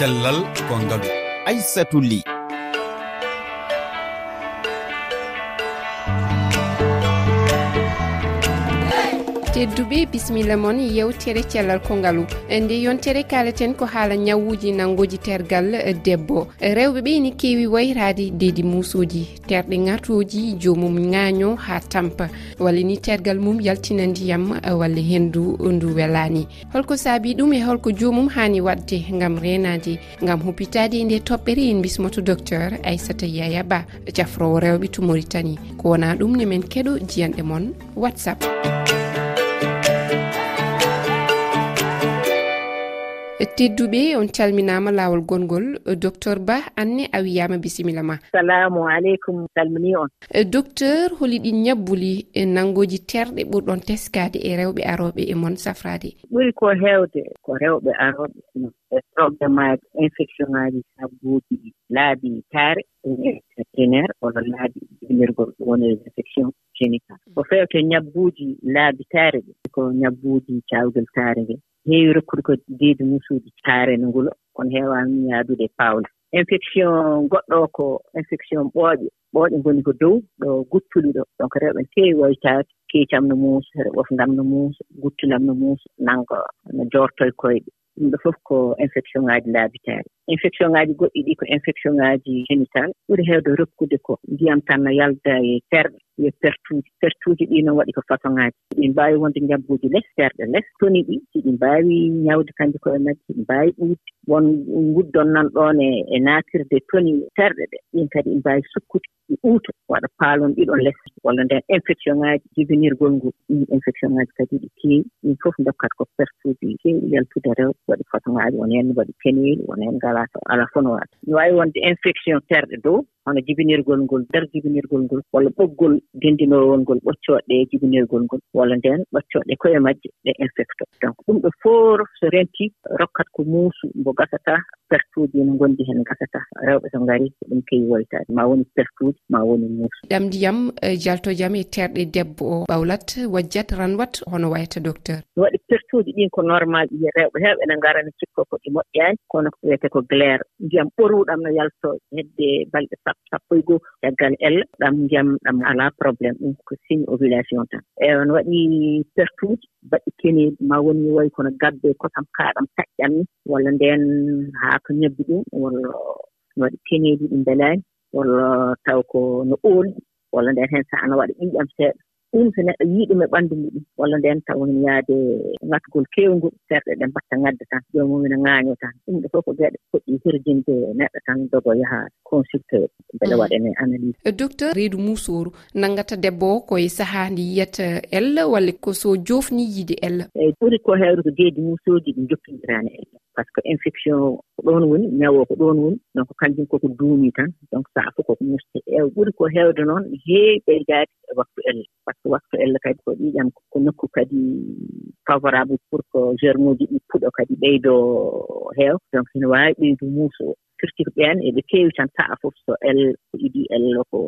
cellal ko ngaalu aissatou ly. tedduɓe bisimilla moon yewtere cellal kongalu nde yontere kaleten ko haala ñawuji nangoji tergal e, debbo. Rewɓe ɓe ne kewi wayrade deedi musoji terɗe gatoji jomum ŋaño ha tampa. Walla ni tergal mum yaltina ndiyam e, walla hendu ndu welani holko saabi ɗum e holko jomum hani wadde gam renade gam huppitade nde toɓɓere en bismoto docteur aissata yaya ba. Cafrowo rewɓe to maritani ko wona ɗum ne men keɗo jiyanɗe moon whatsapp. tedduɓe on calminama lawol gongol eh, docteur ba anne a wiyama bisimilla ma. Salamu aleykum salmini on. Eh, docteur holiɗi ñabbuli e eh, nangoji terɗe ɓurɗon teskade e rewɓe aroɓe e mon safrade. Ɓuri ko hewde ko rewɓe aroɓe e problémaji infection ngaji sabbuji laabi taare tenaire walla laabi jimirgol woni infection génical ko fewte ñabbuji laabi taare ɗe ko ñabbuuji caawgel saare ngel. Heewi rokkude ko deedi musuuji saare no ngulo kono heewaani yaadude e paawle infection goɗɗo o ko infection ɓooƴe ɓooƴe ngoni ko dow ɗo guttuli ɗo. Donc rewɓe no woytaade keecam no muusa heɗa ɓof ngam no muusa guttulam no muusa nanngo no joortoye koyɗe. ɗum ɗo fof ko infection ŋaaji laabitaari. Infection ŋaaji goɗɗi ɗi ko infection ŋaaji génital ɓuri heewde rokkude ko ndiyam tan no yalda e terɗe yo pertuuji. Pertuuji ɗi noon waɗi ko façon ŋaaji. Ɗin mbaawi wonde njabbuuji les terɗe les toni ɗi siɗi mbaawi ñawde kannji koye majji ɗi mbaawi ɓuuɗde won nguddon nan ɗoon e e naatirde toni terɗe ɗe. Ɗin kadi ɗi mbaawi sukkude ɗi ɓuuta waɗa paalon ɗiɗon les walla nden infection ŋaaji jibinirgol ngu ɗin infection ŋaaji kadi ɗi keewi ɗin fof dokkat ko pertuuji keewi yaltude rew waɗi façon ŋaaji won heen waɗi peneeli won heen ngalaa ala fof no waata no waawi wonde infection terɗe dow hono jibinirgol ngol nder jibinirgol ngol walla ɓoggol denndinowol ngol ɓoccooɗe e jibinirgol ngol walla nden ɓoccooɗe koye majje ɗe infecto. Donc ɗum ɗo fof so rentii rokkat ko muusu mbo gasata pertuuji no ngonndi heen gasata. Rewɓe to ngari ko ɗum kewi woytaade. Ma woni pertuuji ma woni muusu ɗam ndiyam jalto jam e terɗe e debbo o ɓawlat wajjat ranwat hono wayata docteur. Waɗi pertuuji ɗin ko normal ɗi e rewɓe. Hewɓe ne ngara ne cikko ko ɗi moƴƴaani. Kono ko wiyete ko glaire. Ndiyam ɓoruɗam no yalto hedde balɗe sappo sappo e goo caggal ella ɗam ndiyam ɗam alaa probléme ɗum ko signe ovulation tan. Eyi no waɗi pertuuji baɗɗi keneeɗi ma woni wayi kono gabbe kosam kaaɗam taƴƴan ni. Walla ndeen haa ko ñabbi ɗum walla no waɗi peneeji ɗi mbelaani walla taw ko no ooldi walla nden heen sahaa no waɗa ƴiiƴam seeɗa. Ɗum so neɗɗo yii ɗum e ɓanndu muɗum walla nden taw hon yaade ŋatgol keewngol terɗe ɗe mbatta ŋadde tan joomum ene ŋaañoo tan. Ɗum ɗo fof ko geɗe poɗɗi hirjinde neɗɗo tan dogo yaha consulté mbele mm. waɗene analyse. Docteur reedu muusoru nanngata debbo o koye sahaa sahaande yiyata ella walla ko so joofni yiide ella eyi ɓuri ko heewde ko deedi muusooji ɗi jokkindiraani ella par ce que infection ko ɗoon woni ñawoo ko ɗoon woni donc kanjum koko duumi tan donc sahaa fof koko muste ew ɓuri ko heewde noon heewi ɓeydaade e waktu ella par ce que waktu ella kadi ko ɗiɗam ko nokku kadi favorable pour que germe uji ɗi puɗo kadi ɓeydoo heew. Donc ene waawi ɓeydu muuso o firti ko ɓeen eɓe keewi tan sahaa fof so ella ko idii ella ko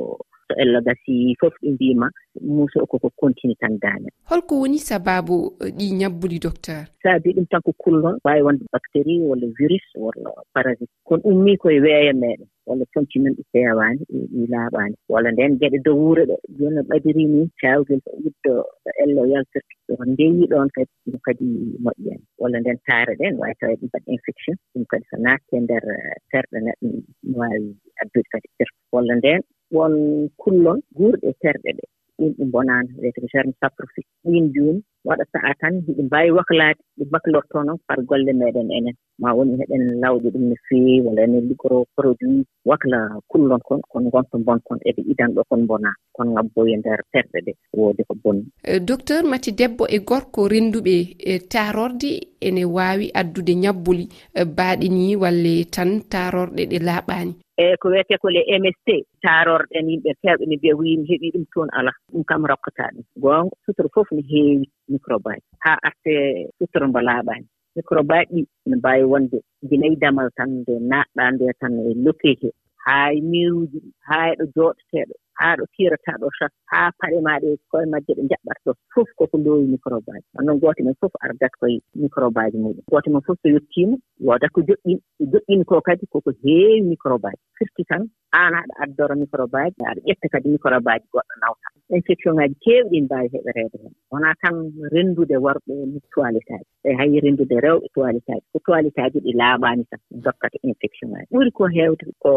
muuso ella gasi fof ɗi mbima muuso o koko continue tan daane holko woni sababu eh, ɗi ñabbuli docteur? Saabi ɗum tan ko kullon waawi wonde bactérie walla virus walla parasite. Kono ummii koye weeya meeɗen walla comci men ɗi feewaani ɗi laaɓaani. Walla ndeen geɗe dow wuro ɗo jooni no ɓadirii ni caawgel uddo elle o yaltirta ɗo ndeyii ɗoon kadi ɗum kadi moƴƴaani walla nden taare ɗen waawi tawa ɗum kadi infection ɗum kadi so naatti e ndeer eh, terɗe neɗɗo no waawi addude kadi perte walla ndeen won kullon guurɗe terɗe ɗe. Ɗin ɗi bonaano wiyete ko germe saprophyte ɗin jooni waɗa sahaa tan hiɗi mbaawi waklaade ɗi baklortoo noon par golle meeɗen enen ma woni heɗen lawde ɗum no feewi walla enen liggoro produit wakla kullon kon kono gonto bonkon eɓe idan ɗo kon bonaa kono ngabboye ndeer terɗe ɗe woodi ko bonni eh, docteur mati debbo e gorko rennduɓe e eh, taarorde ene waawi addude ñabbuli eh, baaɗini walle tan taarorɗe ɗe laaɓaani e ko wiyetee ko le mst taarorɗen yimɓe feewɓe ne mbiya wi mi heɓii ɗum toon alaa ɗum kam rokkataa ɗum. Goonga sutoro fof ne heewi microbaji haa arte sutoro mbo laaɓaani. Microbaji ɗi ne mbaawi wonde gila e damal tan nde naaɗɗaa nde tan e lokkeke haa e miiruuji ɗi haa e ɗo jooɗoteeɗo. haa ɗo kiirata ɗo chat haa paɗe maaɗe koye majje ɗe jaɓɓata ɗo fof koko loowi microbe aji onnoon gooto men fof ardat koye microbe aji muɗum. Gooto men fof so yettiima woodat ko joɗɗin joɗɗin ko kadi koko heewi microbe aji firti tan aan aɗa addora microbe aji aɗa ƴetta kadi microbe aji goɗɗo nawta. Infection ŋaaji keewɗi mbaawi heɓereede heen wonaa tan renndude worɓe toilette aji e renndude rewɓe toiletaji ko toiletaji ɗi laaɓaani tan dokkata infection ŋaji ɓuri ko heewde ko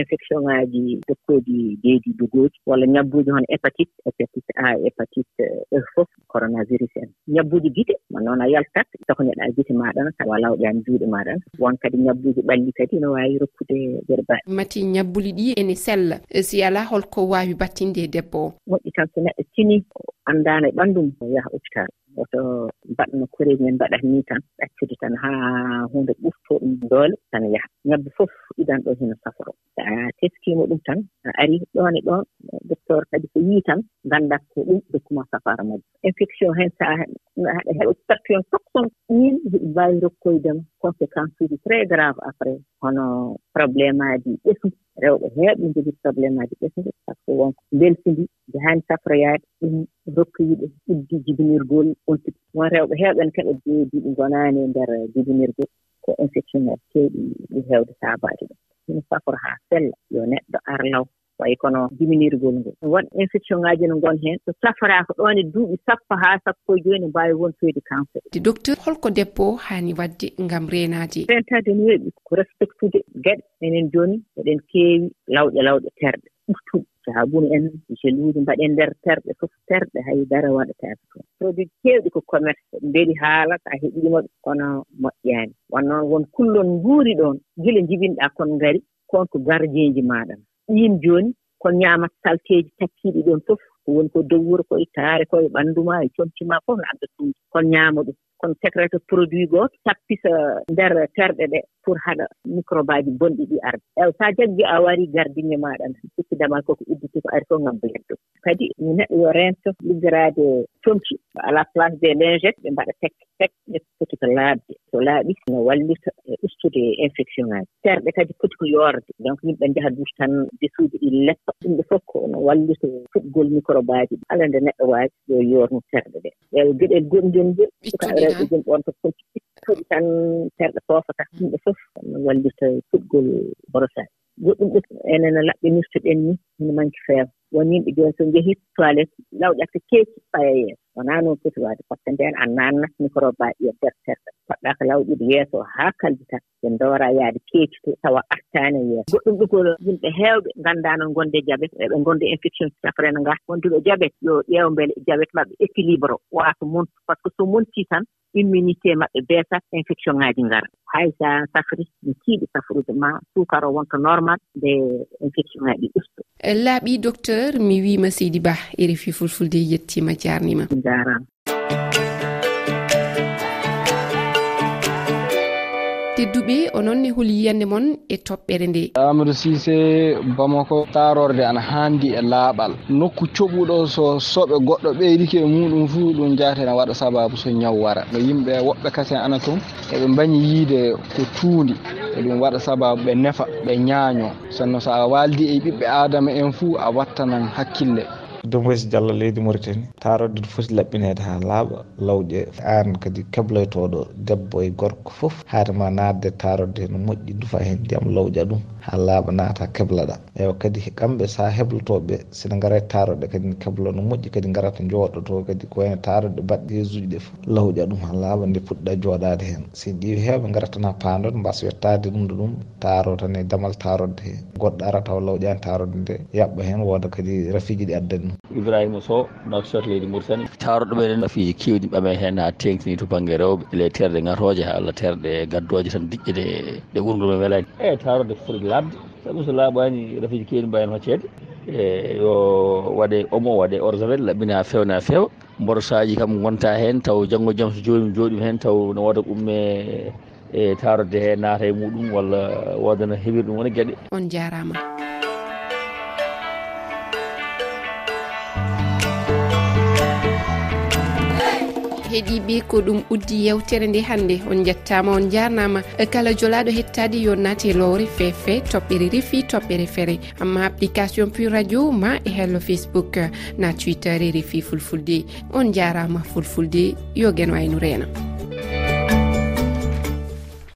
infection ŋaji dokkooji deedi dugoji walla ñabbuuji hono hépatite hépatite a hépatite e fof coronavirus en. Ñabbuuji gite ma noon a yaltat tokoneɗaa gite maɗana tawa lawƴaani juuɗe maɗana won kadi ñabbuuji ɓalli kadi no waawi rokkude nder baaɗi mati ñabbuli ɗi ene sella. E si alaa holko waawi battinde e debbo o. Moƴƴi tan so neɗɗo tini anndano e ɓanndum yaha hôpital. oto mbaɗno koreeji men mbaɗat ni tan ɗaccude tan haa huunde ɓurto ɗum doole tan yaha. Ñabbe fof idan ɗo hino saforo. So a teskiima ɗum tan a arii ɗoon e ɗoon docteur kadi ko yii tan nganndat ko ɗum dokkuma safara majjum. Infection heen so a heɓa statut tokson fof son min hiɗe mbaawi rokkoydema conséquence uji très grave après hono probléme aji ɓesdu rewɓe heewɓe jogii probléme aji ɓesdu par ce que wonko mbeltindi nde haani safroyaade ɗum rokkoyiɓe uddi jibinirgol on won rewɓe heewɓe ne keɓa deedi ɗi ngonaani e ndeer jibinirgol ko infection aji keewɗi ɗi heewde saabaaji ɗum ina safora haa sella yo neɗɗo arlaw. wayi kono diminirgol ngol. Won infection ŋaaji no ngon heen so safara ko e duuɓi sappo haa sappo e joyi ne mbaawi won feedi de docteur holko debbo haani waɗde ngam reenaade? Rentade no weeɓi ko respectude geɗe. Enen jooni eɗen keewi lawƴe lawɗe terɗe. Ɓurtuɗe saabunu en geluuji mbaɗen ndeer terɗe fof terɗe hay haydara waɗataake toon. Produit keewɗi ko commerce mbeɗi haala so a heɓiima ɓe kono moƴƴaani. Wan noon won kullon nguuri ɗoon gila jibinɗaa kon ngari kon konko gardiinji maaɗa. ɗiin jooni ko ñaamata salteeji takkiiɗi ɗoon fof ko woni ko dow wuro koye taare koye ɓanndu ma e comci ma fof no adda tuuji kon ñaama ɗum. Kono sécrété produit gooto tappisa ndeer terɗe ɗee pour haɗa microbe aji bonɗi ɗi arde. Ew so a jaggi a warii gardinge maaɗa sikkidama koko udditi ko ari fof ngam bleddo kadi neɗɗo yo rento liggiraade comci à la place des lingette ɓe mbaɗa tek tek ɓe foti ko laaɓde. So laaɓi no wallita ustude infection ŋaaji terɗe kadi poti ko yoorde. Donc yimɓe njaha dus tan desuuji ɗi leppa. Ɗumɓe fof ko no wallita fuɗgol microbe aji ala nde neɗɗo waawi yo yoornu terɗe ɗe. Eeyi geɗel gonngel ngel suka rewɓe jom ɗon ko poti ittuɗi tan terɗe foofata. Ɗumɗe fof no wallita fuɗgol borosaaji goɗɗum ɗo enen laɓɓinirtoɗen ni no manque feewa. Won yimɓe jooni so njehii toilette lawƴatta keeci paya yeeso. wonaa noon foti waade par ce que ndeen a naatnat microbe mbaɗi e ndeer seerɗa poɗɗaa ko lawƴude yeeso haa kallita ɓe ndoora yaade keeci to tawa artaani e yeeso. Goɗɗum ɗo ko yimɓe heewɓe nganndaano ngonde jabet eɓe ngonde infection safrena ngaa. Wonduɓe jabet yo ƴeew mbele e jabet maɓɓe équilibre o waato montu par ce que so montii tan immunité maɓɓe beesat infection ŋaaji ngara. haysa safri no tiiɗi safrude ma sukara wonta normal nde infection ŋaaɗi usto laaɓi docteur mi wiima seydi ba e refi fulfulde yettima jarnima jarama tedduɓe onon ne holi yiyande moon e toɓɓere nde. Amadou sise bamako tarorde ana handi e laaɓal. Nokku coɓuɗo so soɓe goɗɗo ɓeydike e muɗum fuu ɗum jaatene waɗa sababu so ñaw wara no yimɓe woɓɓe kasen ana toon eɓe mbañi yiide ko tuundi. E ɗum waɗa sababu ɓe nefa ɓe ñaaño. Sanno so a waldi e ɓiɓɓe adama en fuu a wattanan hakkille. ɗum wesi leydi mauritanie. Tarodde ɗo foti laɓɓinede ha laaɓa lawƴe. An kadi kebloytoɗo debbo e gorko foof haadema naatde tarodde no moƴƴi dufa hen ndiyam lawƴa ɗum ha laaɓa naata keblaɗa ewa kadi kamɓe sa heblotoɓe sene gara taroɗe kadi kebla no moƴƴi kadi garata jooɗoto kadi ko wayno taroɗe baɗɗe uji ɗe foof lawƴa ɗum ha laaɓa nde puɗɗa jooɗade hen. Si ƴeewi hewɓe garatana pandon mbasa yettade ɗum ɗo ɗum taro tan e damal tarode he goɗɗo ara taw lawƴani tarode nde yaɓɓa hen wooda kadi rafiji ɗi addani ɗum ibrahima sow nafsat leydi mauritani taroɗo ɓeɗen afiji kewɗi ɓame hen ha tengtini to banggue rewɓe ele terɗe gatoje ha allah terɗe gaddoje tan diƴƴe ɗe ɗe ɓurgol men welani. Eyyi tarode foti labde. E Saabu so laaɓani rafiji kewɗi mbawen hoccede. E yo waɗe omo waɗe orsavel laɓɓina fewna fewa mborosaji kam gonta hen taw janggo jaam so jomum jooɗim hen taw ne wooda umme e, e tarode he naata e muɗum walla wodana heɓir ɗum wona gueɗe. On jarama. heeɗiɓe ko ɗum uddi yewtere nde hannde. On jettama on jarnama kala jolaɗo hettade yo naate lowre fefe toɓɓere refi toɓɓere feere amma application puis radio ma e hello facebook na twitter e refi fulfulde. On jarama fulfulde yo gueno wayno reena